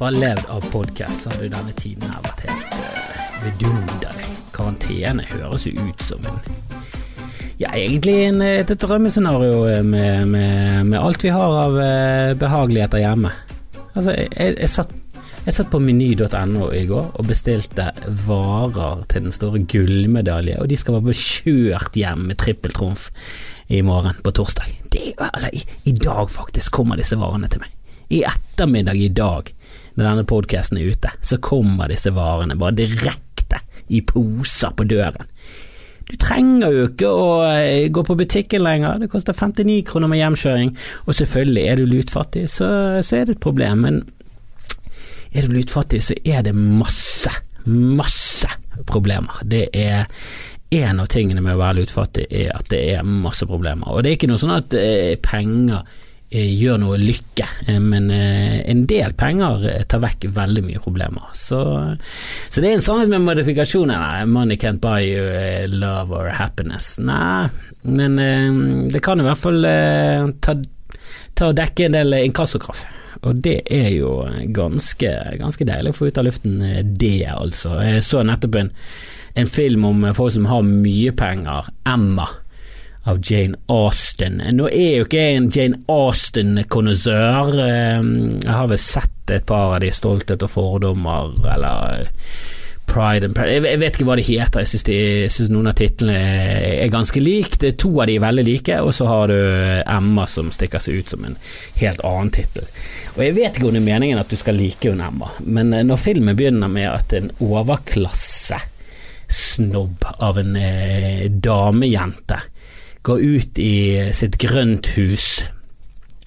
bare levd av podkast, hadde jo denne tiden her vært helt uh, vidunderlig. Karantene høres jo ut som en ja, egentlig en, et drømmescenario med, med, med, alt vi har av uh, behageligheter hjemme. Altså, jeg, jeg, satt, jeg satt på meny.no i går og bestilte varer til den store gullmedalje, og de skal være kjørt hjem med trippeltrumf i morgen, på torsdag. Det, eller i, i dag, faktisk, kommer disse varene til meg. I ettermiddag i dag, når denne podkasten er ute, så kommer disse varene bare direkte i poser på døren. Du trenger jo ikke å eh, gå på butikken lenger, det koster 59 kroner med hjemkjøring, og selvfølgelig, er du lutfattig, så, så er det et problem, men er du lutfattig, så er det masse, masse problemer. Det er en av tingene med å være lutfattig er at det er masse problemer, og det er ikke noe sånn at eh, penger gjør noe lykke, eh, men eh, en del penger tar vekk veldig mye problemer. Så, så det er en sannhet med modifikasjoner. Money can't buy you love or happiness. Nei, men det kan i hvert fall ta, ta og dekke en del inkassokrav. Og det er jo ganske, ganske deilig å få ut av luften, det altså. Jeg så nettopp en, en film om folk som har mye penger, Emma av Jane Austen. Nå er jo ikke jeg en Jane Austen-konnissør. Ehm, jeg har vel sett et par av de Stolthet og fordommer, eller Pride and Pride Jeg vet ikke hva de heter, jeg syns, synes noen av titlene er ganske like. To av de er veldig like, og så har du Emma som stikker seg ut som en helt annen tittel. Og Jeg vet ikke om det er meningen at du skal like hun Emma, men eh, når filmen begynner med at en overklasse snobb av en eh, damejente går ut i sitt grønthus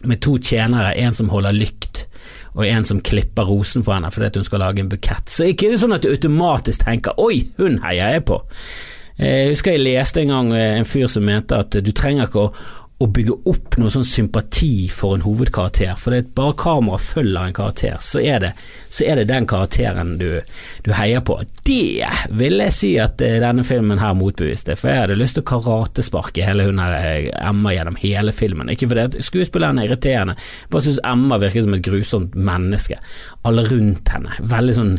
med to tjenere, en som holder lykt og en som klipper rosen for henne fordi hun skal lage en bukett. Så ikke det sånn at du automatisk tenker 'oi, hun heier jeg på'. Jeg husker jeg leste en gang en fyr som mente at du trenger ikke å å bygge opp noe sånn sympati for en hovedkarakter. For det er bare kamera følger en karakter, så er det, så er det den karakteren du, du, heier på. Det vil jeg si at eh, denne filmen her motbeviste, for jeg hadde lyst til å karatesparke hele hun her eh, Emma gjennom hele filmen. Ikke fordi at skuespilleren er irriterende, bare syns Emma virker som et grusomt menneske. Alle rundt henne. Veldig sånn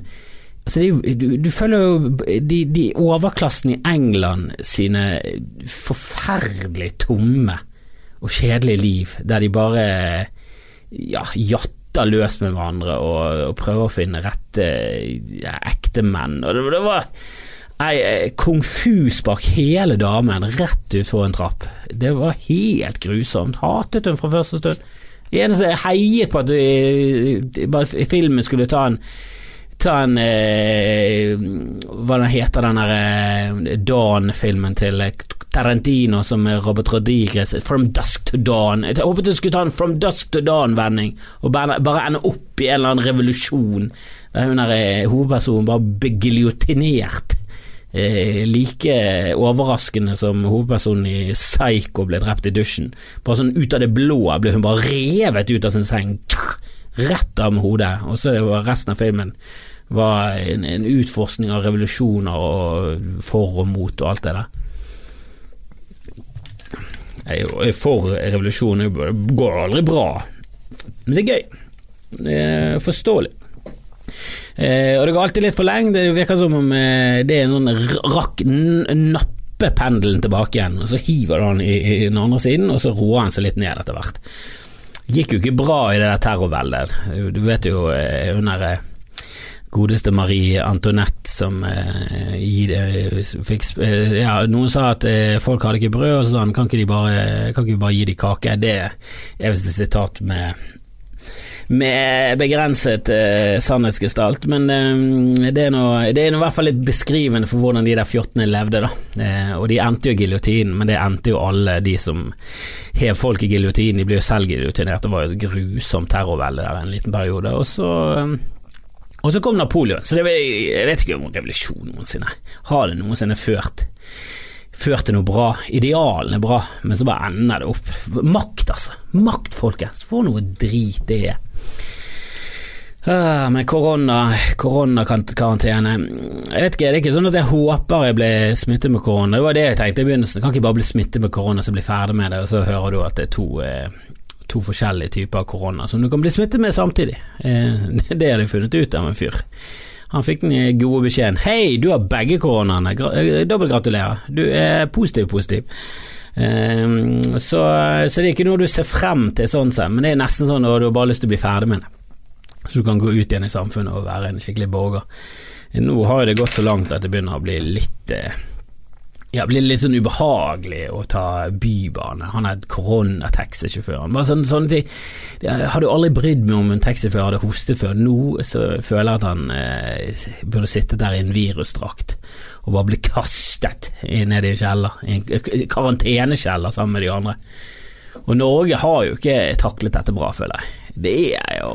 Altså du, du, føler jo de, de overklassen i England sine forferdelig tomme og kjedelig liv, der de bare ja, jatter løs med hverandre og, og prøver å finne rette ja, ekte menn. Og det, det var ei kung fu-spark hele damen rett utfor en trapp. Det var helt grusomt. Hatet hun fra første stund. Det eneste jeg heiet på at filmen skulle ta en ta en eh, Hva heter den der eh, Dawn-filmen til Tarantino som Robert Rodriguez, 'From Dusk to Dawn'. Jeg håpet du skulle ta en 'From Dusk to Dawn'-vending, og bare, ende opp i en eller annen revolusjon der hun er eh, hovedpersonen bare begiljotinert. Eh, like overraskende som hovedpersonen i Psycho ble drept i dusjen. Bare sånn ut av det blå ble hun bare revet ut av sin seng, rett av med hodet, og så var resten av filmen var en utforskning av revolusjoner og for og mot og alt det der. Jeg er for revolusjon, det går aldri bra, men det er gøy. Det er forståelig. Eh, og det går alltid litt for lenge, det virker som om eh, det er en sånn rakk nappe pendelen tilbake igjen, og så hiver du den i, i, den andre siden, og så roer han seg litt ned etter hvert. Gikk jo ikke bra i det der terrorveldet. Du vet jo eh, under eh, godeste Marie Antoinette som eh, eh, fikk eh, Ja, noen sa at eh, folk hadde ikke brød, og sånn, kan ikke de bare, kan ikke bare gi dem kake? Det er visst et sitat med med begrenset eh, sannhetsgestalt, men eh, det, er noe i hvert fall litt beskrivende for hvordan de der fjottene levde, da. Eh, og de endte jo i giljotinen, men det endte jo alle de som hev folk i giljotinen, de ble jo selv giljotinert. Det var jo et grusomt terrorvelde der en liten periode. Og så eh, og så kom Napoleon, så det, jeg vet ikke om revolusjon noensinne har det noensinne ført ført til noe bra. Idealene er bra, men så bare ender det opp. Makt, altså. Makt, folkens. For noe drit det er. Uh, med korona, koronakarantene Jeg vet ikke, det er ikke sånn at jeg håper jeg blir smittet med korona. Det var det jeg tenkte i begynnelsen. Jeg kan ikke bare bli smittet med korona så bli ferdig med det, og så hører du at det er to, eh, to forskjellige typer korona som du kan bli smittet med samtidig. Eh, det har de funnet ut av en fyr. Han fikk den gode beskjeden Hei, du har begge koronaene. dobbeltgratulerer, dobbelt gratulerer. Du er positiv, positiv. Så, så, det er ikke noe du ser frem til sånn sett, men det er nesten sånn at du har bare lyst til å bli ferdig med det. Så du kan gå ut igjen i samfunnet og være en skikkelig borger. Nå har det gått så langt at det begynner å bli litt ja, blir litt sånn ubehagelig å ta bybane. Han er korona-taxisjåføren. Bare sånn, sånne ting. Jeg aldri brydd meg om en taxisjåfør hadde hostet før. Nå så føler jeg at han eh, burde sittet der i en virusdrakt og bare bli kastet ned i en kjeller. I en karantenekjeller sammen med de andre. Og Norge har jo ikke taklet dette bra, føler jeg. Det er jo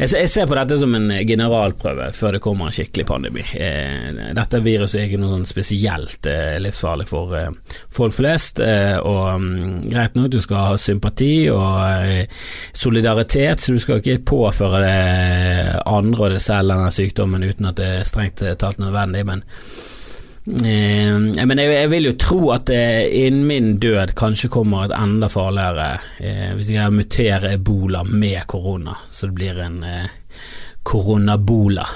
jeg ser på dette som en generalprøve før det kommer en skikkelig pandemi. Eh, dette viruset er ikke noe sånn spesielt eh, livsfarlig for eh, folk flest. Og mm, greit nok, du skal ha sympati og solidaritet, så du skal ikke påføre det andre og det selv denne sykdommen uten at det er strengt talt nødvendig. men Eh, men jeg, jeg, vil jo tro at eh, innen min død kanskje kommer et enda farligere eh, Hvis jeg muterer ebola med korona, så det blir en eh, koronabola.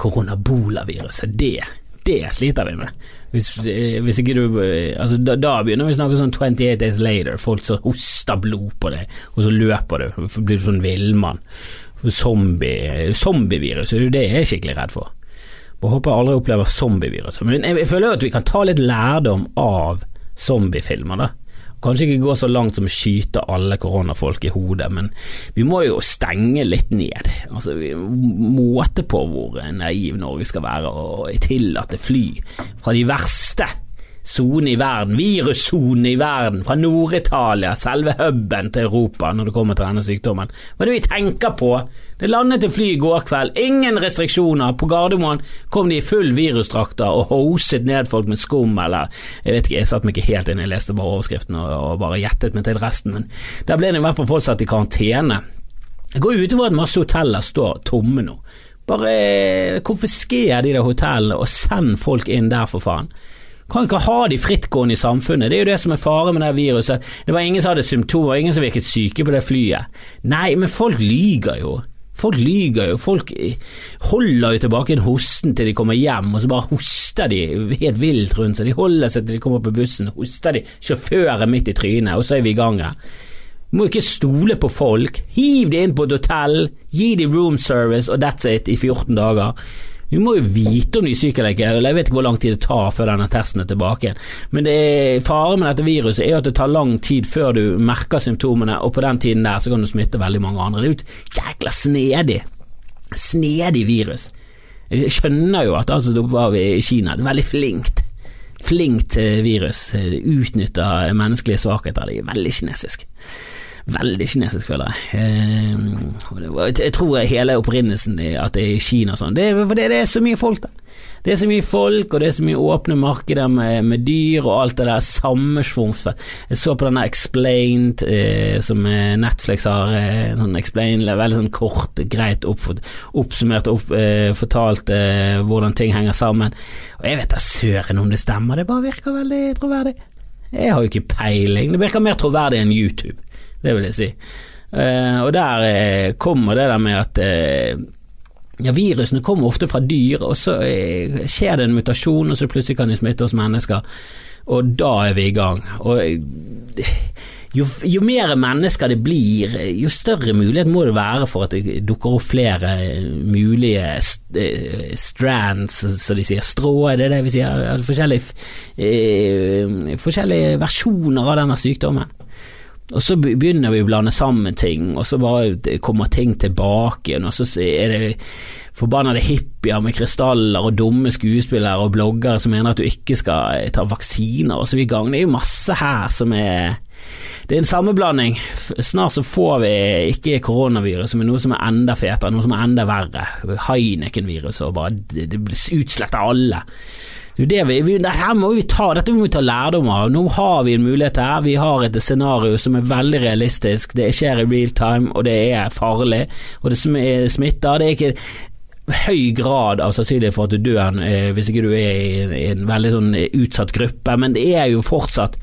Koronabolaviruset. Det, det sliter vi med. Hvis, eh, hvis ikke du eh, altså da, da, begynner vi å snakke sånn 28 days later, folk som hoster blod på deg, og så løper du, blir du sånn villmann. Zombie, zombievirus, det er jeg skikkelig redd for. Og håper jeg aldri opplever zombieviruset. Men jeg, føler jo at vi kan ta litt lærdom av zombiefilmer, da. Kanskje ikke gå så langt som å skyte alle koronafolk i hodet, men vi må jo stenge litt ned. Altså, vi Måte på hvor naiv Norge skal være og tillate fly fra de verste sone i verden, virussone i verden, fra Nord-Italia, selve huben til Europa når det kommer til denne sykdommen. Hva er det vi tenker på? Det landet et fly i går kveld, ingen restriksjoner. På Gardermoen kom de i full virusdrakter og hoset ned folk med skum, eller jeg vet ikke, jeg satt meg ikke helt inn, jeg leste bare overskriften og, og bare gjettet meg til resten, men der ble det i hvert fall folk satt i karantene. Jeg går utover at masse hoteller står tomme nå. Bare konfisker de der hotellene og send folk inn der, for faen. Kan ikke ha de frittgående i samfunnet, det er jo det som er fare med det viruset. Det var ingen som hadde symptomer, ingen som virket syke på det flyet. Nei, men folk lyger jo. Folk lyger jo, folk holder jo tilbake en hosten til de kommer hjem, og så bare hoster de helt vilt rundt seg. De holder seg til de kommer på bussen, hoster de sjåføren midt i trynet, og så er vi i gang her. Du må ikke stole på folk. Hiv de inn på et hotell, gi de room service, og that's it i 14 dager. Vi må jo vite om de er eller jeg vet ikke hvor lang tid det tar før denne testen er tilbake. Men det er, faren med dette viruset er at det tar lang tid før du merker symptomene, og på den tiden der så kan du smitte veldig mange andre. Det er jo et jækla snedig, snedig virus. Jeg skjønner jo at alt som tok av i Kina, det er veldig flinkt. Flinkt virus. Utnytter menneskelige svakheter. Det er veldig kinesisk veldig kinesisk, føler jeg. Eh, jeg tror hele opprinnelsen er at det er i Kina og sånn, det er fordi det er så mye folk der. Det er så mye folk, og det er så mye åpne markeder med, med dyr og alt det der samme sammensvormfet. Jeg så på denne Explained eh, som Netflix har, eh, sånn Explained, veldig sånn kort, greit opp, oppsummert og opp, eh, fortalt eh, hvordan ting henger sammen. Og jeg vet da søren om det stemmer, det bare virker veldig troverdig. Jeg har jo ikke peiling, det virker mer troverdig enn YouTube det vil jeg si. Uh, og der uh, kommer det der med at uh, ja, virusene kommer ofte fra dyr, og så skjer det en mutasjon, og så plutselig kan de smitte oss mennesker, og da er vi i gang. Og jo, jo, mer mennesker det blir, jo større mulighet må det være for at det dukker opp flere mulige strands, som de sier, strå, det er det vi sier, forskjellige, forskjellige versjoner av denne sykdommen. Og så begynner vi å blande sammen ting, og så bare kommer ting tilbake, igjen, og så er det forbannede hippier med krystaller og dumme skuespillere og bloggere som mener at du ikke skal ta vaksiner, og så er vi i gang. Det er jo masse her som er det er en sammenblanding. Snart så får vi ikke koronavirus, men noe som er enda fetere, noe som er enda verre. Heineken-viruset, og bare det blir utsletta alle. Det vi, vi, her må vi ta, dette må vi ta lærdom av. Nå har vi en mulighet her. Vi har et scenario som er veldig realistisk. Det skjer i real time, og det er farlig. Og det smitter. Det er ikke høy grad av sannsynlighet for at du dør eh, hvis ikke du er i i en veldig sånn utsatt gruppe, men det er jo fortsatt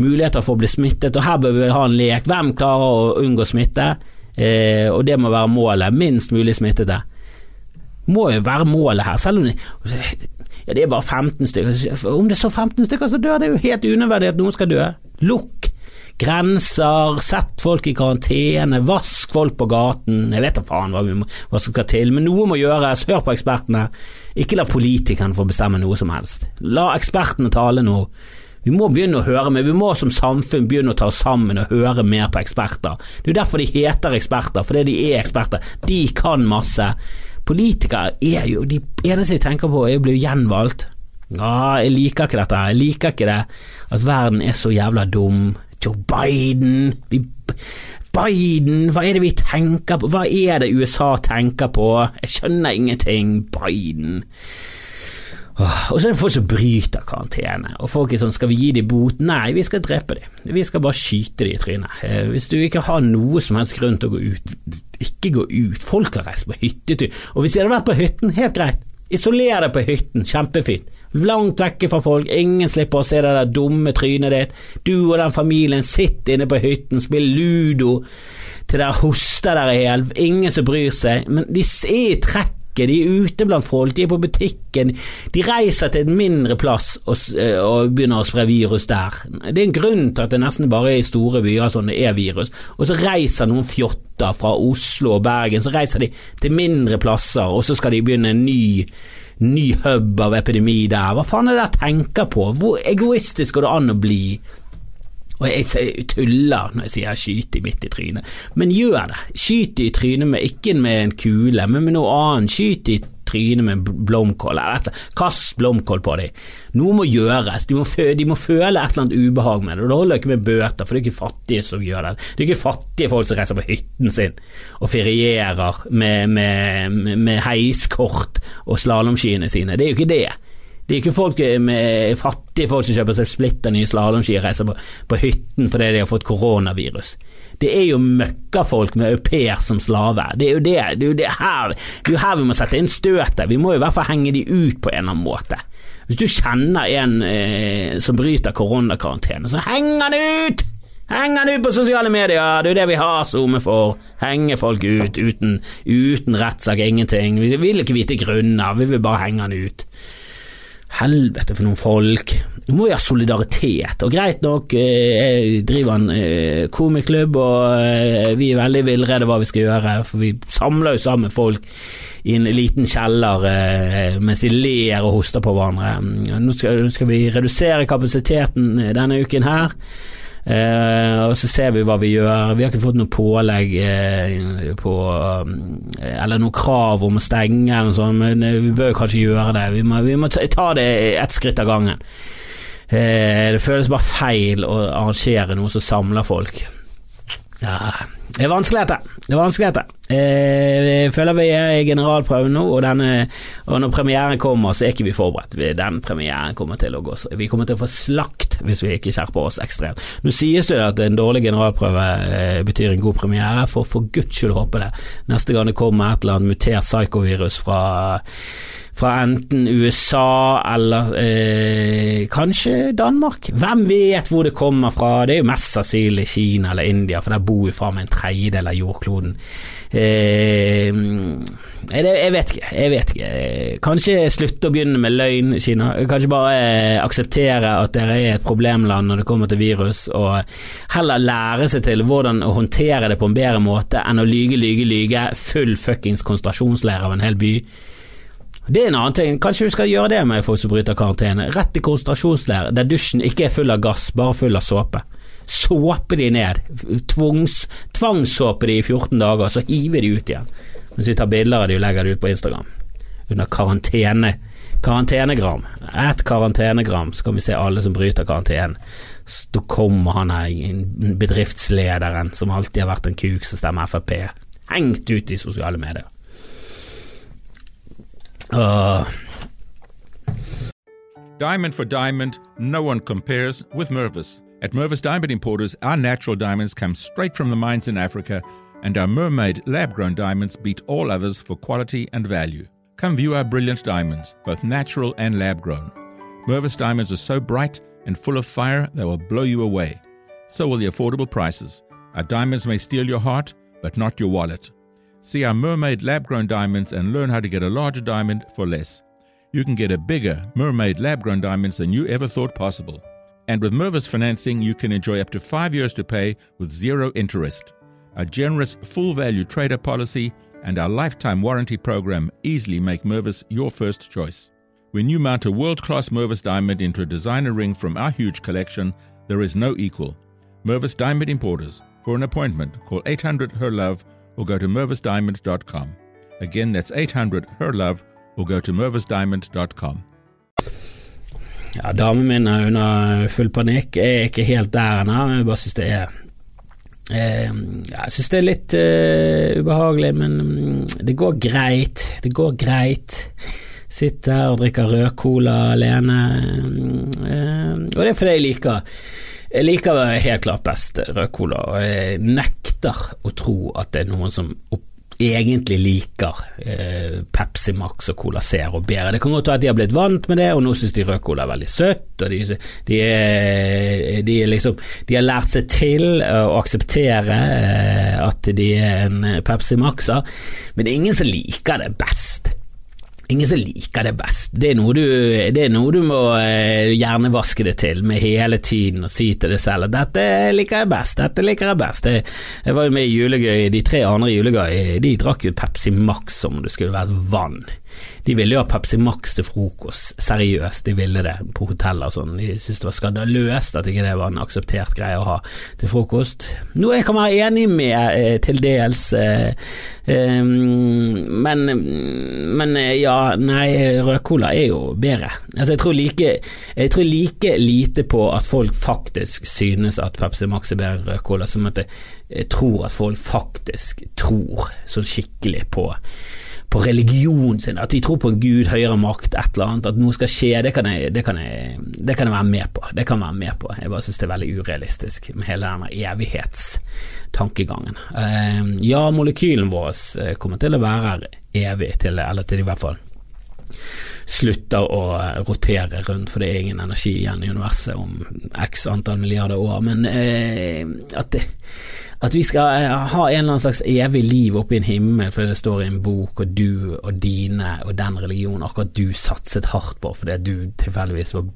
muligheter for å bli smittet, og her bør vi ha en lek. Hvem klarer å unngå smitte? Eh, og det må være målet. Minst mulig smittede. Må jo være målet her, selv om ja, det er bare 15 stykker. Om det er så 15 stykker som dør, det er jo helt unødvendig at noen skal dø. Lukk grenser, sett folk i karantene, vask folk på gaten. Jeg vet da faen hva, må, hva, som skal til, men noe må gjøres. Hør på ekspertene. Ikke la politikerne få bestemme noe som helst. La ekspertene tale nå. Vi må begynne å høre mer, vi må som samfunn begynne å ta oss sammen og høre mer på eksperter. Det er jo derfor de heter eksperter, fordi de er eksperter. De kan masse. Politikere er jo De eneste jeg tenker på, er å bli gjenvalgt. Ja, jeg liker ikke dette. Jeg liker ikke det at verden er så jævla dum. Joe Biden vi, Biden, hva er det vi tenker på? Hva er det USA tenker på? Jeg skjønner ingenting. Biden. Og så er det folk som bryter karantene, og folk er sånn skal vi gi dem bot? Nei, vi skal drepe dem. Vi skal bare skyte dem i trynet. Eh, hvis du ikke har noe som helst grunn til å gå ut, ikke gå ut. Folk har reist på hyttetur, og hvis de hadde vært på hytten, helt greit. Isoler deg på hytten, kjempefint. Langt vekke fra folk, ingen slipper å se det der dumme trynet ditt. Du og den familien sitter inne på hytten, spiller ludo til der hoster dere i hjel, ingen som bryr seg. Men de er i trekket, de er ute blant folk, de er på butikken. De reiser til en mindre plass og, eh, og begynner å spre virus der. Det er en grunn til at det nesten bare er i store byer sånn det er virus. Og så reiser noen fjotter fra Oslo og Bergen, så reiser de til mindre plasser, og så skal de begynne en ny ny hub av epidemi der. Hva faen er det jeg tenker på? Hvor egoistisk går det an å bli? Og jeg, jeg tuller når jeg sier skyt skyter midt i trynet, men gjør det. Skyt i trynet med, ikke med en kule, men med noe annet. Skyt i trynet med blomkål. Kast blomkål på dem. Noe må gjøres. De må, de må, føle et eller annet ubehag med det. Og Det holder ikke med bøter, for det er ikke fattige som gjør det. Det er ikke fattige folk som reiser på hytten sin og ferierer med, med, med heiskort og slalåmskiene sine. Det er jo ikke det. Det er ikke folk med fattige folk som kjøper seg splitter nye slalåmski og reiser på, på hytten fordi de har fått koronavirus. Det er jo møkkafolk med au pair som slave. Det er jo det, det, er det, her, det er jo her vi må sette inn støtet. Vi må jo i hvert fall henge de ut på en eller annen måte. Hvis du kjenner en eh, som bryter koronakarantene, så heng han ut! Heng han ut på sosiale medier, det er jo det vi har SoMe for. Henge folk ut uten, uten rettssak, ingenting. Vi vil ikke vite grunner, vi vil bare henge han ut. Helvete for noen folk. Nå må vi ha solidaritet. Og greit nok, eh, jeg driver en eh, komiklubb, og eh, vi er veldig villrede hva vi skal gjøre, for vi samler jo sammen folk i en liten kjeller mens de ler og hoster på hverandre. Nå skal, nå skal vi redusere kapasiteten denne uken her. Eh, og så ser vi hva vi gjør. Vi har ikke fått noe pålegg eh, på eh, Eller noe krav om å stenge eller noe sånt, men eh, vi bør jo kanskje gjøre det. Vi må, vi må ta det ett skritt av gangen. Det føles bare feil å arrangere noe som samler folk. Ja, det er vanskeligheter. Det er vanskeligheter. Eh, jeg føler vi er i generalprøven nå, og, denne, og, når premieren kommer, så er ikke vi forberedt. Den premieren kommer til å gå Vi kommer til å få slakt hvis vi ikke skjerper oss ekstremt. Nå sies det at en dårlig generalprøve eh, betyr en god premiere, for for guds skyld håpe det. Neste gang det kommer et eller annet mutert psykovirus fra fra enten USA eller eh, kanskje Danmark. Hvem vet hvor det kommer fra? Det er jo mest sannsynlig Kina eller India, for der bor jo faen meg en tredjedel av jordkloden. Eh, jeg, vet ikke, jeg vet ikke. Kanskje slutte å begynne med løgn, Kina. Kanskje bare eh, akseptere at dere er et problemland når det kommer til virus, og heller lære seg til hvordan å håndtere det på en bedre måte enn å lyge, lyge, lyge. Full fuckings konsentrasjonsleir av en hel by. Det er en annen ting. Kanskje vi skal gjøre det med folk som bryter karantene. Rett i konsentrasjonsleir, der dusjen ikke er full av gass, bare full av såpe. Såpe de ned. Tvungs, tvangssåpe de i 14 dager, så hiver de ut igjen. Mens vi tar bilder av de og legger det ut på Instagram. Under karantene. Karantenegram. Ett karantenegram, så kan vi se alle som bryter karantenen. Så kommer han her, bedriftslederen som alltid har vært en kuk som stemmer Frp, hengt ut i sosiale medier. Uh. Diamond for diamond, no one compares with Mervis. At Mervis Diamond Importers, our natural diamonds come straight from the mines in Africa, and our mermaid lab grown diamonds beat all others for quality and value. Come view our brilliant diamonds, both natural and lab grown. Mervis diamonds are so bright and full of fire they will blow you away. So will the affordable prices. Our diamonds may steal your heart, but not your wallet. See our mermaid lab grown diamonds and learn how to get a larger diamond for less. You can get a bigger mermaid lab grown diamonds than you ever thought possible. And with Mervis financing, you can enjoy up to five years to pay with zero interest. Our generous full value trader policy and our lifetime warranty program easily make Mervis your first choice. When you mount a world class Mervis diamond into a designer ring from our huge collection, there is no equal. Mervis Diamond Importers. For an appointment, call 800 HER LOVE or go to mervisdiamond.com. Again, that's 800 HER LOVE or go to mervisdiamond.com. Ja, damen min er under full panikk. Jeg er ikke helt der ennå. Jeg bare syns det er eh, Jeg syns det er litt eh, ubehagelig, men mm, det går greit. Det går greit. Sitter og drikker rød-cola alene. Eh, og det er fordi jeg liker jeg liker helt klart best rød-cola, og jeg nekter å tro at det er noen som opp egentlig liker eh, Pepsi Max og Cola Zero bedre. Det kan godt være at de har blitt vant med det, og nå syns de rød cola er veldig søtt, og de, de, de, liksom, de, har lært seg til å akseptere eh, at de er en Pepsi Max-er, men det er ingen som liker det best. Ingen som liker det best. Det er noe du, er noe du må eh, hjernevaske det til med hele tiden og si til deg selv at 'dette liker jeg best', 'dette liker jeg best'. Jeg, jeg var jo med i Julegøy, de tre andre Julegøy, de drakk jo Pepsi Max som om det skulle vært vann. De ville jo ha Pepsi Max til frokost, seriøst, de ville det på hoteller og sånn. De syntes det var skandaløst at ikke det var en akseptert greie å ha til frokost. Noe jeg kan være enig med eh, til dels, eh, eh, men, men ja, nei, rød-cola er jo bedre. Altså, jeg tror, like, jeg tror like lite på at folk faktisk synes at Pepsi Max er bedre enn rød-cola, som at jeg tror at folk faktisk tror så skikkelig på på religionen sin, at de tror på en gud, høyere makt, et eller annet, at noe skal skje, det kan jeg, det kan jeg, det kan jeg være med på. Det kan jeg være med på. Jeg bare synes det er veldig urealistisk med hele denne evighetstankegangen. Uh, ja, molekylen vår eh, kommer til å være her evig, til, eller til i hvert fall slutter å rotere rundt, for det er ingen energi igjen i universet om x antall milliarder år, men uh, at det at vi skal eh, ha en eller annen slags evig liv oppe i en himmel fordi det står i en bok, og du og dine og den religionen akkurat du satset hardt på fordi du tilfeldigvis var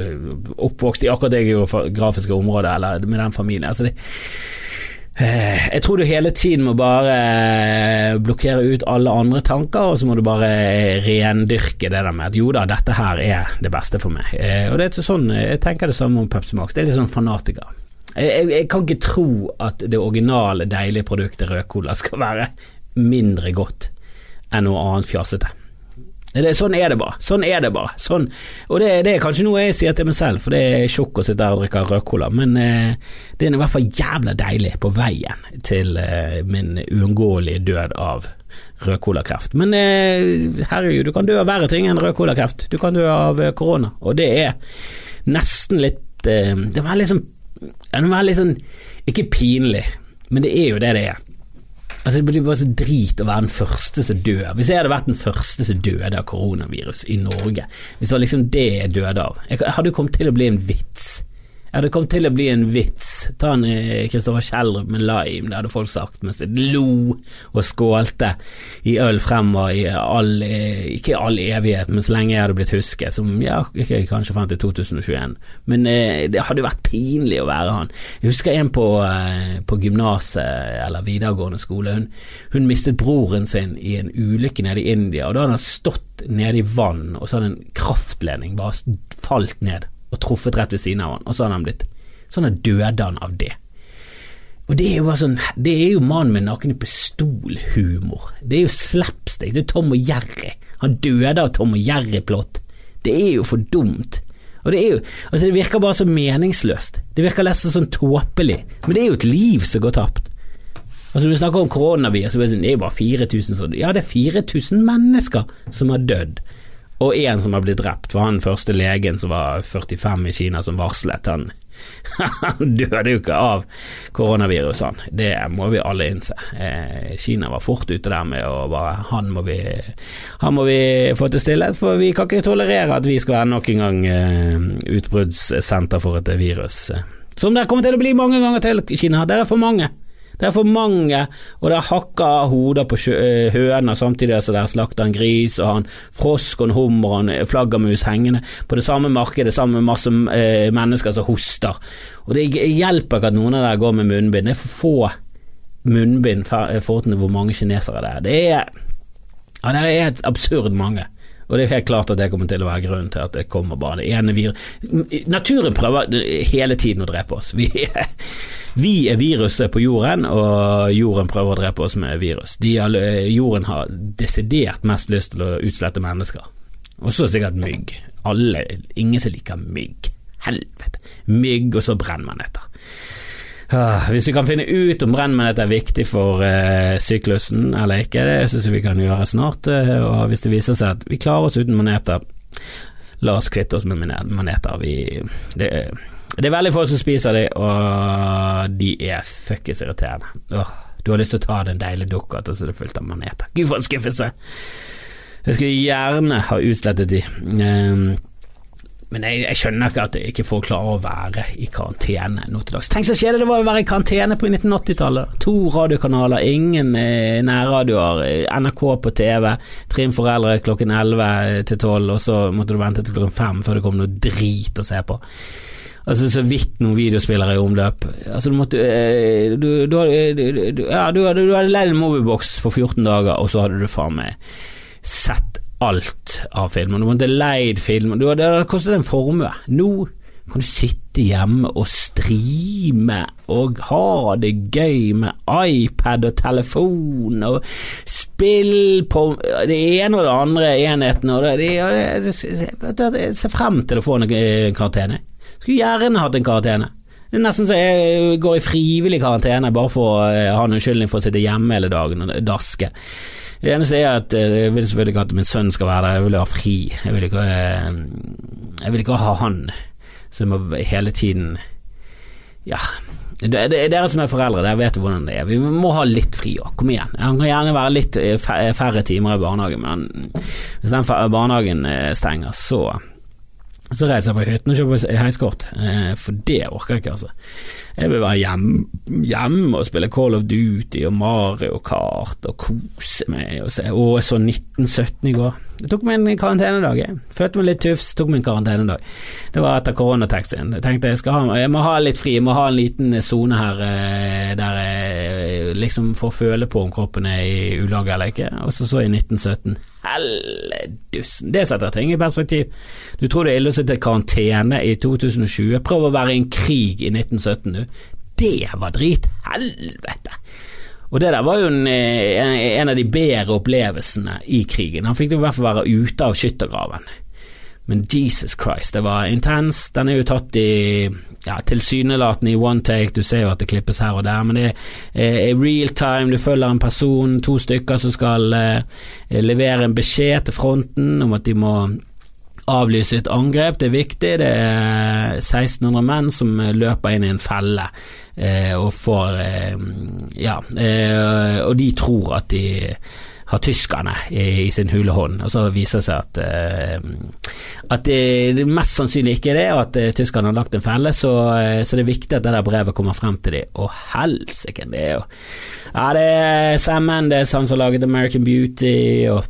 eh, oppvokst i akkurat det geografiske området, eller med den familien. Altså det, eh, jeg tror du hele tiden må bare blokkere ut alle andre tanker, og så må du bare rendyrke det der med at jo da, dette her er det beste for meg. Og det er sånn, Jeg tenker det samme om Pepsi Max. Det er litt sånn fanatiker. Jeg, jeg, kan ikke tro at det originale, deilige produktet rød cola skal være mindre godt enn noe annet fjasete. Det, sånn er det bare. Sånn er det bare. Sånn. Og det, det, er kanskje noe jeg sier til meg selv, for det er tjukk å sitte der og drikke rød-cola, men eh, det er i hvert fall jævla deilig på veien til eh, min uunngåelige død av rød-cola-kreft. Men eh, herregud, du kan dø av verre ting enn rød-cola-kreft. Du kan dø av eh, korona, og det er nesten litt eh, Det var liksom ja, det var litt sånn Ikke pinlig, men det er jo det det er. Altså Det blir bare så drit å være den første som dør. Hvis jeg hadde vært den første som døde av koronavirus i Norge, hvis det var liksom det jeg døde av Jeg hadde jo kommet til å bli en vits. Ja, det kom til å bli en vits. Ta en Kristoffer eh, Kjellrup med lime, det hadde folk sagt, mens de lo og skålte i øl fremover i all, eh, ikke all evighet, men så lenge jeg hadde blitt husket, som ja, ikke kanskje frem til 2021. Men eh, det hadde jo vært pinlig å være han. Jeg husker en på, eh, på gymnaset eller videregående skole. Hun, hun, mistet broren sin i en ulykke nede i India, og da hadde han stått nede i vann, og så hadde en kraftledning bare falt ned og truffet rett ved siden av han, og så hadde han blitt Sånn døde han av det. Og det er jo bare sånn Det er jo mannen med nakne pistol-humor. Det er jo slapstick. Det er Tom og Jerry. Han døde av Tom og Jerry-plott. Det er jo for dumt. Og det er jo Altså, det virker bare så meningsløst. Det virker nesten sånn tåpelig. Men det er jo et liv som går tapt. Altså, du snakker om koronavirus, sånn, det er jo bare 4000 sånn Ja, det er 4000 mennesker som har dødd og én som har blitt drept, var han første legen som var 45 i Kina som varslet. Han, Han døde jo ikke av koronavirus. Det må vi alle innse. Eh, Kina var fort ute der med å bare Han må vi, han må vi få til stillhet, for vi kan ikke tolerere at vi skal være nok en gang eh, utbruddssenter for et virus. Som det kommer til å bli mange ganger til, Kina. Dere er for mange. Det er for mange, og det er hakka hoder på eh, høner samtidig som det er slakta en gris og han frosk og en hummer og en flaggermus hengende på det samme markedet sammen med masse eh, mennesker som hoster. Og det hjelper ikke at noen av dere går med munnbind. Det er for få munnbind i forhold til hvor mange kinesere det er. Det er, ja, det er et absurd mange. Og det er helt klart at det kommer til å være grunnen til at det kommer bare det ene viruset Naturen prøver hele tiden å drepe oss. Vi er vi er viruset på jorden, og jorden prøver å drepe oss med virus. De, jorden har desidert mest lyst til å utslette mennesker. Og så sikkert mygg. Alle, ingen som liker mygg. Helvete. Mygg, og så brennmaneter. Ah, hvis vi kan finne ut om brennmanet er viktig for uh, syklusen eller ikke, det syns jeg vi kan gjøre snart. Uh, og hvis det viser seg at vi klarer oss uten maneter, la oss kvitte oss med maneter. Vi, det, det er veldig få som spiser de, og de er fuckings irriterende. Åh, du har lyst til å ta den deilige dukkert, og så er det fullt av maneter. Gud, for en skuffelse! Jeg skulle gjerne ha utslettet de. Um, men jeg, jeg, skjønner ikke at ikke folk klarer å være i karantene nå til dags. Tenk så kjedelig det var å være i karantene på 1980-tallet. To radiokanaler, ingen eh, nærradioer, NRK på TV, Trim foreldre klokken 11 til 12, og så måtte du vente til klokken 5 før det kom noe drit å se på. Altså Så vidt noen videospillere i omløp. Altså Du måtte eh, Du, du, ja, du, hadde, du hadde leid en moviebox for 14 dager, og så hadde du faen meg sett alt av filmer. Du måtte leid film. Det hadde kostet en formue. Nå kan du sitte hjemme og streame og ha det gøy med iPad og telefon og spill på det ene og det andre enheten. Og det, det, det, Se frem til å få en karantene. Skulle gjerne hatt en karantene. Det er nesten så jeg går i frivillig karantene bare for å ha en unnskyldning for å sitte hjemme hele dagen og daske. Det eneste er at eh, jeg vil selvfølgelig ikke at min sønn skal være der, jeg vil ha fri. Jeg vil ikke, eh, jeg vil ikke ha han som hele tiden Ja. Det er dere som er foreldre, dere vet hvordan det er. Vi må ha litt fri òg, kom igjen. Han kan gjerne være litt eh, færre timer i barnehagen, men hvis den barnehagen stenger, så så reiser jeg på hytten og kjøper heiskort, for det orker jeg ikke, altså. Jeg vil være hjemme, hjem og spille Call of Duty og Mario Kart og kose meg og se Å, jeg så 1917 i går. Det tok meg en karantenedag, jeg. Følte meg litt tufs, tok meg en karantenedag. Det var etter koronataxien. Jeg tenkte jeg skal ha Jeg må ha litt fri, jeg må ha en liten sone her eh, der jeg liksom får føle på om kroppen er i ulag eller ikke. Og så så jeg 1917. Helledussen. Det setter ting i perspektiv. Du tror det er ille å sitte i karantene i 2020? Prøv å være i en krig i 1917, du. Det var drit. Helvete. Og det der var jo en, en, av de bedre opplevelsene i krigen. Han fikk i hvert fall være ute av skyttergraven. Men Jesus Christ, det var intens. Den er jo tatt i ja, tilsynelatende i one take, du ser jo at det klippes her og der, men det er real time. Du følger en person, to stykker som skal eh, levere en beskjed til fronten om at de må avlyse et angrep, det er viktig. Det er 1600 menn som løper inn i en felle eh, og får eh, Ja, eh, og de tror at de har tyskerne i, sin hule hånd, og så viser det seg at, at det, det, mest sannsynlig ikke er det, og at tyskerne har lagt en felle, så, så, det er viktig at det der brevet kommer frem til dem. Og helsike, det er jo Ja, det er Sam Mendes, han som har laget American Beauty, og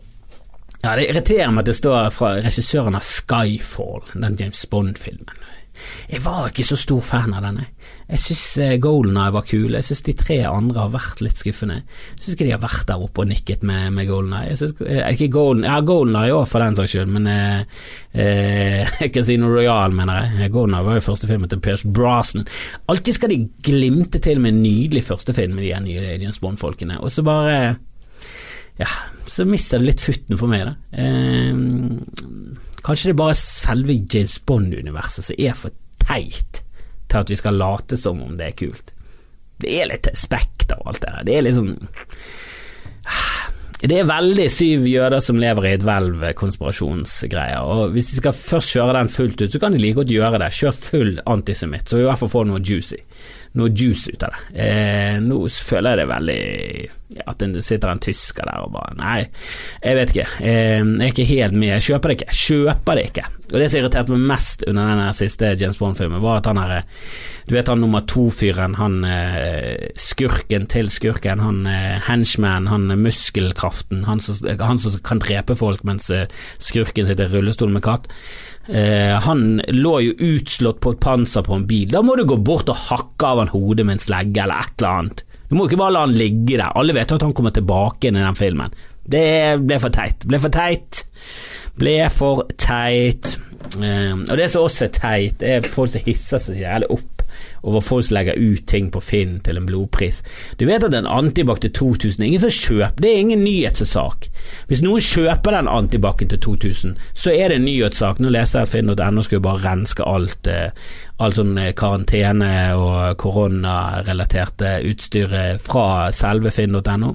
ja, Det irriterer meg at det står fra regissøren av Skyfall, den James Bond-filmen. Jeg var ikke så stor fan av denne. Jeg syns uh, Golden Eye var kul, jeg syns de tre andre har vært litt skuffende. Jeg syns ikke de har vært der oppe og nikket med, med Golden Eye. Jeg synes, uh, ikke Golden, ja, Golden Eye òg, for den saks skyld, men eh, Casino Royal, mener jeg. Golden Eye var jo første filmen til Pierce Brosnan. Alltid skal de glimte til med en nydelig første film med de nye James Bond-folkene, og så bare ja, så mister det litt futten for meg, da. Eh, kanskje det er bare selve James Bond-universet som er for teit til at vi skal late som om det er kult. Det er litt spekter og alt det der. Det er liksom det er veldig syv jøder som lever i et hvelv-konspirasjonsgreier, og hvis de skal først kjøre den fullt ut, så kan de like godt gjøre det. Kjør full antisemitt, så i hvert fall får noe juicy. Noe juice ut av det. Eh, nå føler jeg det veldig At det sitter en tysker der og bare Nei, jeg vet ikke. Eh, jeg er ikke helt med. Jeg kjøper det ikke. Kjøper det ikke. Og det som irriterte meg mest under den siste James Bond-filmen, var at han her Du vet han nummer to-fyren, han eh, skurken til skurken, han eh, henchman, han muskelkraften, han som, han som kan drepe folk mens eh, skurken sitter i rullestol med katt. Eh, han lå jo utslått på et panser på en bil. Da må du gå bort og hakke av han hodet med en slegge eller et eller annet. Du må ikke bare la han ligge der. Alle vet at han kommer tilbake inn i den filmen. Det ble for teit. Ble for teit. Ble for teit. Um, og det som også er teit, er folk som hisser seg jævlig opp over folk som legger ut ting på Finn til en blodpris. Du vet at en antibac til 2000 Ingen som kjøper Det er ingen nyhetssak. Hvis noen kjøper den antibacen til 2000, så er det en nyhetssak. Nå leste jeg finn.no skulle bare renske alt, eh, all sånn eh, karantene og koronarelaterte utstyr fra selve finn.no.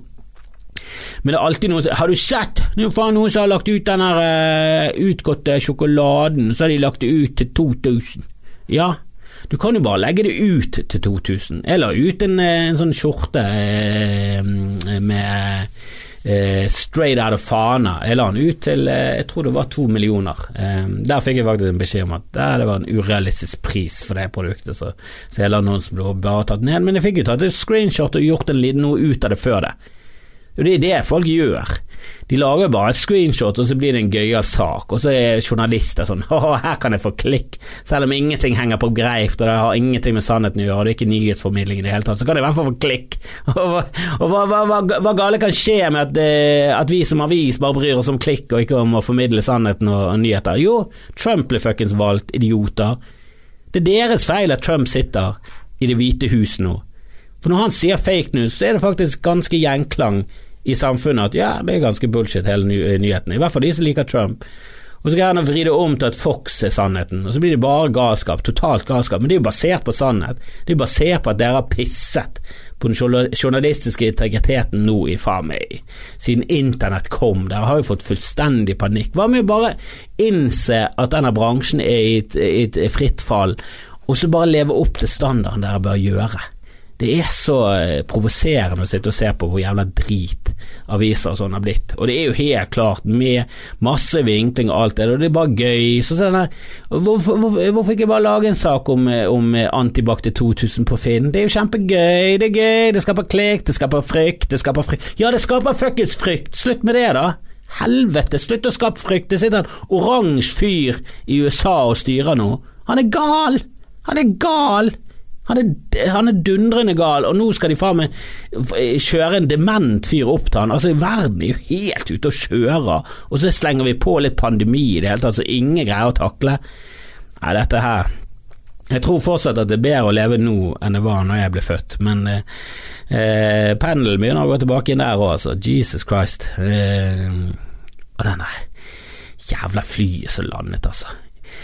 Men det er alltid noen som Har du sett? Det er faen noen som har lagt ut den her uh, utgåtte sjokoladen, så har de lagt det ut til 2000. Ja, du kan jo bare legge det ut til 2000. Jeg la ut en, eh, en sånn skjorte eh, med eh, straight out of Fana. Jeg la den ut til eh, jeg tror det var to millioner. Eh, der fikk jeg faktisk en beskjed om at det var en urealistisk pris for det produktet, så, så jeg la noen som ble bare tatt ned. Men jeg fikk jo tatt et screenshot og gjort en, noe ut av det før det. Og det er det folk gjør. De lager bare et screenshot, og så blir det en gøyal sak, og så er journalister sånn Å, her kan jeg få klikk, selv om ingenting henger på greip, og det har ingenting med sannheten å gjøre, og det er ikke nyhetsformidling i det hele tatt, så kan jeg i hvert fall få klikk. Og, hva, hva, hva, hva, gale kan skje med at, eh, at, vi som avis bare bryr oss om klikk, og ikke om å formidle sannheten og, og nyheter? Jo, Trump ble fuckings valgt, idioter. Det er deres feil at Trump sitter i Det hvite hus nå. For når han sier fake news, så er det faktisk ganske gjenklang i samfunnet at ja, det er ganske bullshit hele ny nyheten. i hvert fall de som liker Trump. Og så kan han vri det om til at Fox er sannheten, og så blir det bare galskap, totalt galskap. Men det er jo basert på sannhet. Det er jo basert på at dere har pisset på den journalistiske integriteten nå i faen meg siden internett kom. Dere har jo fått fullstendig panikk. Hva med å bare innse at denne bransjen er i et, et fritt fall, og så bare leve opp til standarden dere bør gjøre? Det er så eh, provoserende å sitte og se på hvor jævla drit aviser og sånn har blitt. Og det er jo helt klart med masse vinkling og alt det, og det er bare gøy. Så sånn der, hvorfor, hvorfor, hvorfor, ikke bare lage en sak om, eh, om Antibac til 2000 på Finn? Det er jo kjempegøy, det er gøy, det skaper klikk, det skaper frykt, det skaper frykt Ja, det skaper fuckings frykt! Slutt med det, da! Helvete, slutt å skape frykt! Det sitter en oransje fyr i USA og styrer nå. Han er gal! Han er gal! Han er, han er, dundrende gal, og nå skal de faen meg kjøre en dement fyr opp til han. Altså, verden er jo helt ute og kjører, og så slenger vi på litt pandemi i det hele tatt, så ingen greier å takle. Nei, dette her Jeg tror fortsatt at det er bedre å leve nå enn det var når jeg ble født, men eh, eh pendelen begynner å gå tilbake inn der òg, altså. Jesus Christ. Eh, og den der jævla flyet som landet, altså.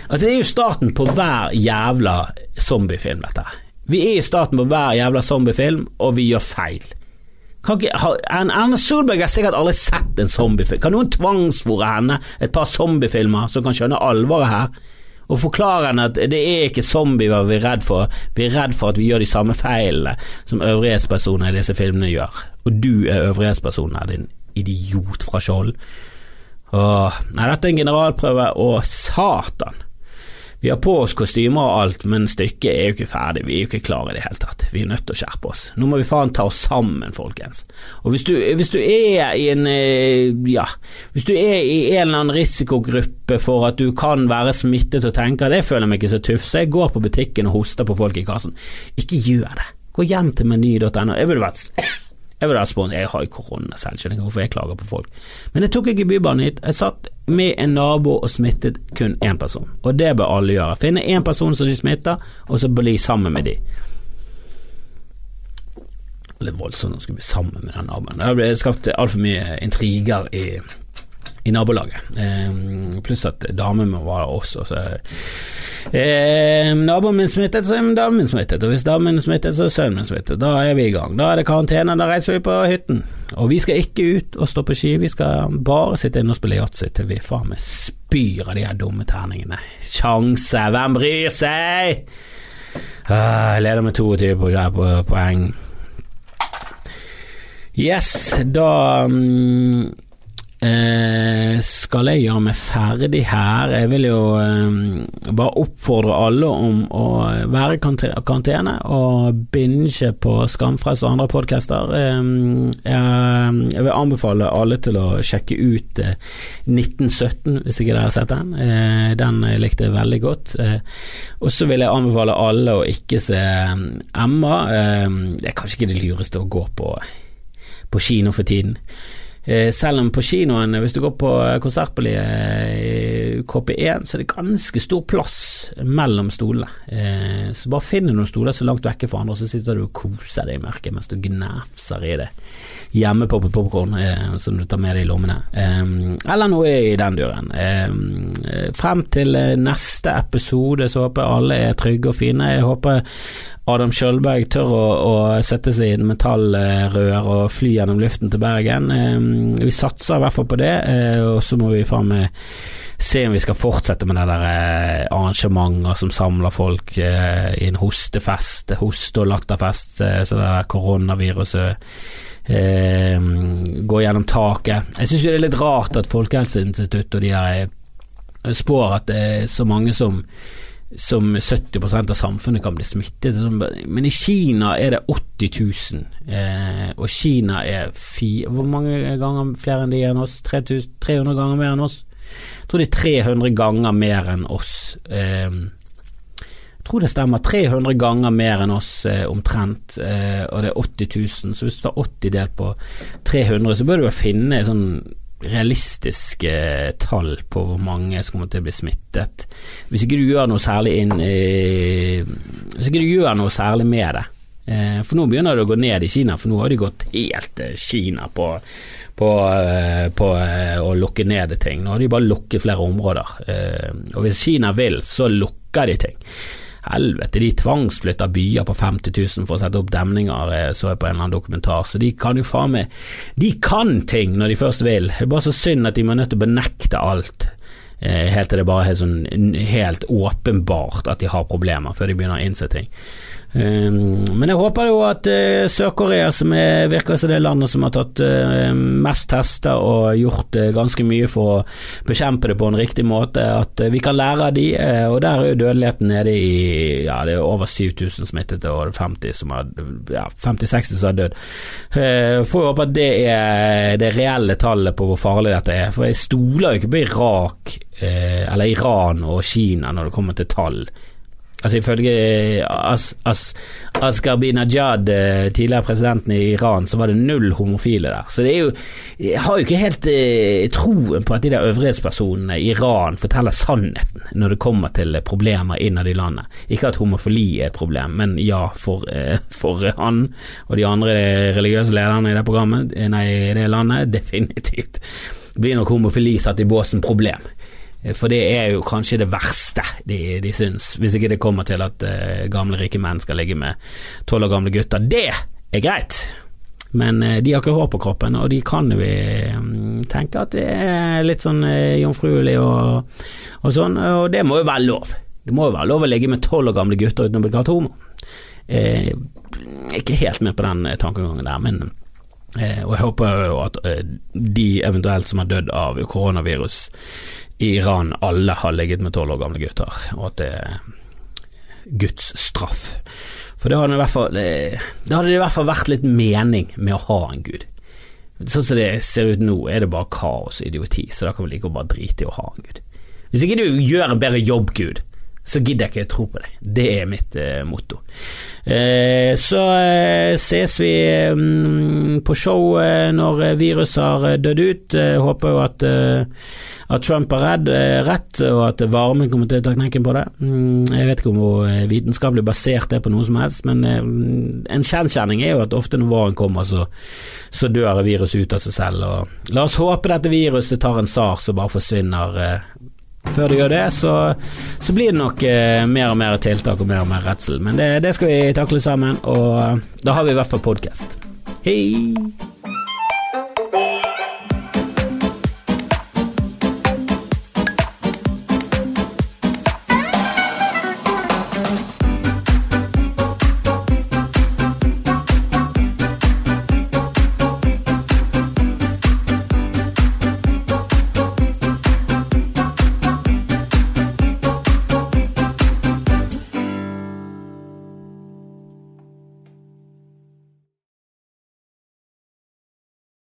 Altså, det er jo starten på hver jævla zombiefilm, dette her. Vi er i starten på hver jævla zombiefilm, og vi gjør feil. Erna Solberg har sikkert aldri sett en zombiefilm. Kan noen tvangsfòre henne et par zombiefilmer som kan skjønne alvoret her? Og forklare henne at det er ikke zombier vi er redd for, vi er redd for at vi gjør de samme feilene som øvrighetspersoner i disse filmene gjør. Og du er øvrighetspersonen din idiot fra Skjold. Nei, dette er en generalprøve, og satan! Vi har på oss kostymer og alt, men stykket er jo ikke ferdig, vi er jo ikke klare i det hele tatt. Vi er nødt til å skjerpe oss. Nå må vi faen ta oss sammen, folkens. Og hvis du, hvis du er i en eh, ja, hvis du er i en eller annen risikogruppe for at du kan være smittet og tenker det føler jeg meg ikke så tøff, så jeg går på butikken og hoster på folk i kassen. Ikke gjør det. Gå hjem til meny.no. Jeg burde vært jeg vil ha spånt, jeg har jo korona selv, skjønner ikke hvorfor jeg klager på folk. Men jeg tok ikke Bybanen hit. Jeg satt med en nabo og smittet kun én person, og det bør alle gjøre. Finne én person som de smitter, og så bli sammen med de. Litt voldsomt å skulle bli sammen med den naboen. Det har skapt altfor mye intriger i, i nabolaget. Eh, pluss at damen min var der også. Så, eh, naboen min smittet, så er damen min smittet. Og hvis damen min smittet, så er sønnen min smittet. Da er vi i gang. Da er det karantene, da reiser vi på hytten. Og vi skal ikke ut og stå på ski, vi skal bare sitte inne og spille yatzy til vi faen meg spyr av de her dumme terningene. Sjanse, hvem bryr seg? Ah, jeg leder med 22 poeng. Yes, da um, eh, skal jeg gjøre meg ferdig her. Jeg vil jo eh, bare oppfordre alle om å være i karantene og binge på Skamfrelst og andre podcaster. Eh, jeg, vil anbefale alle til å sjekke ut 1917, hvis ikke dere har sett den. den likte jeg veldig godt. og så vil jeg anbefale alle å ikke se Emma. det er kanskje ikke det lureste å gå på på kino for tiden. Eh, selv om på kinoen, hvis du går på Konsertpoliet i KP1, så er det ganske stor plass mellom stolene. Eh, så bare finn noen stoler så langt vekke fra andre, så sitter du og koser deg i mørket mens du gnefser i det hjemmepoppet popkorn eh, som du tar med deg i lommene. Eller noe i den duren. Frem til neste episode så håper jeg alle er trygge og fine. Jeg håper Adam Skjølberg tør å, å sette seg i en metallrør og fly gjennom luften til Bergen. Eh, vi satser i hvert fall på det, eh, og så må vi faen meg se om vi skal fortsette med det der eh, arrangementer som samler folk i en hostefest, hoste- og latterfest, så det der koronaviruset går gjennom taket. Jeg syns det er litt rart at Folkehelseinstituttet og de der spår at det er så mange som som 70% av samfunnet kan bli smittet. Men i Kina er det 80 000, eh, og Kina er fi, Hvor mange ganger flere enn de enn oss? 300 ganger mer enn oss? Jeg tror det er 300 ganger mer enn oss. Eh, jeg tror det stemmer. 300 ganger mer enn oss eh, omtrent, eh, og det er 80 000. Så hvis du tar 80 delt på 300, så bør du finne sånn realistiske tall på hvor mange som kommer til å bli smittet. Hvis ikke du gjør noe særlig, inn, hvis ikke du gjør noe særlig med det. Eh, for nå begynner det å gå ned i Kina, for nå har de gått helt eh, Kina på, på, eh, på å lukke ned ting. Nå har de bare lukket flere områder. Og hvis Kina vil, så lukker de ting. Helvete, de tvangsflytter byer på 50 000 for å sette opp demninger, eh, så jeg på en eller annen dokumentar. Så de kan jo faen meg De kan ting når de først vil. Det er bare så synd at de må nødt til å benekte alt. Eh, helt til det bare er sånn helt åpenbart at de har problemer, før de begynner å innse ting. Ehm, men jeg håper jo at uh, Sør-Korea, som er, virker som det landet som har tatt uh, mest tester og gjort uh, ganske mye for å bekjempe det på en riktig måte, at vi kan lære av de, og der er jo dødeligheten nede i ja, det er over 7000 smittede og 50 som har, ja, 50-60 som har dødd. får håpe at det er det reelle tallet på hvor farlig dette er, for jeg stoler jo ikke på Irak eller Iran og Kina når det kommer til tall. Altså Ifølge eh, As, As, Asgharbinajad, eh, tidligere presidenten i Iran, så var det null homofile der. Så det er jo Jeg har jo ikke helt eh, troen på at de der øvrighetspersonene i Iran forteller sannheten når det kommer til problemer innad i landet. Ikke at homofili er et problem, men ja, for, eh, for han og de andre religiøse lederne i det programmet, eh, nei, i det landet, definitivt blir nok homofili satt i båsen problem. Eh, for det er jo kanskje det verste de, de syns, hvis ikke det kommer til at uh, gamle, rike menn skal ligge med tolv år gamle gutter. Det er greit, men uh, de har ikke hår på kroppen, og de kan jo tenke at det er litt sånn jomfruelig og, og, sånn, og det må jo være lov. Det må jo være lov å ligge med tolv år gamle gutter uten å bli kalt homo. Er ikke helt med på den tankegangen der, men og jeg håper jo at de eventuelt som har dødd av koronavirus i Iran alle har ligget med tolv år gamle gutter, og at det er Guds straff. For det hadde, fall, det hadde i hvert fall vært litt mening med å ha en gud. Sånn som det ser ut nå, er det bare kaos og idioti, så da kan vi like å bare drite i å ha en gud. Hvis ikke du gjør en bedre jobb, Gud, så gidder jeg ikke å tro på deg. Det er mitt eh, motto. Eh, så eh, ses vi mm, på show eh, når viruset har dødd ut. Håper jo at eh, at Trump har redd, eh, rett, og at varmen kommer til å ta knekken på det. Mm, jeg vet ikke om hvor eh, vitenskapelig basert det er på noe som helst, men eh, en kjennkjenning er jo at ofte når våren kommer, så, så dør viruset ut av seg selv. La oss håpe dette viruset tar en sars og bare forsvinner før du gjør det, så, så blir det nok eh, mer og mer tiltak og mer og mer redsel. Men det, det skal vi takle sammen, og da har vi i hvert fall podkast. Hei!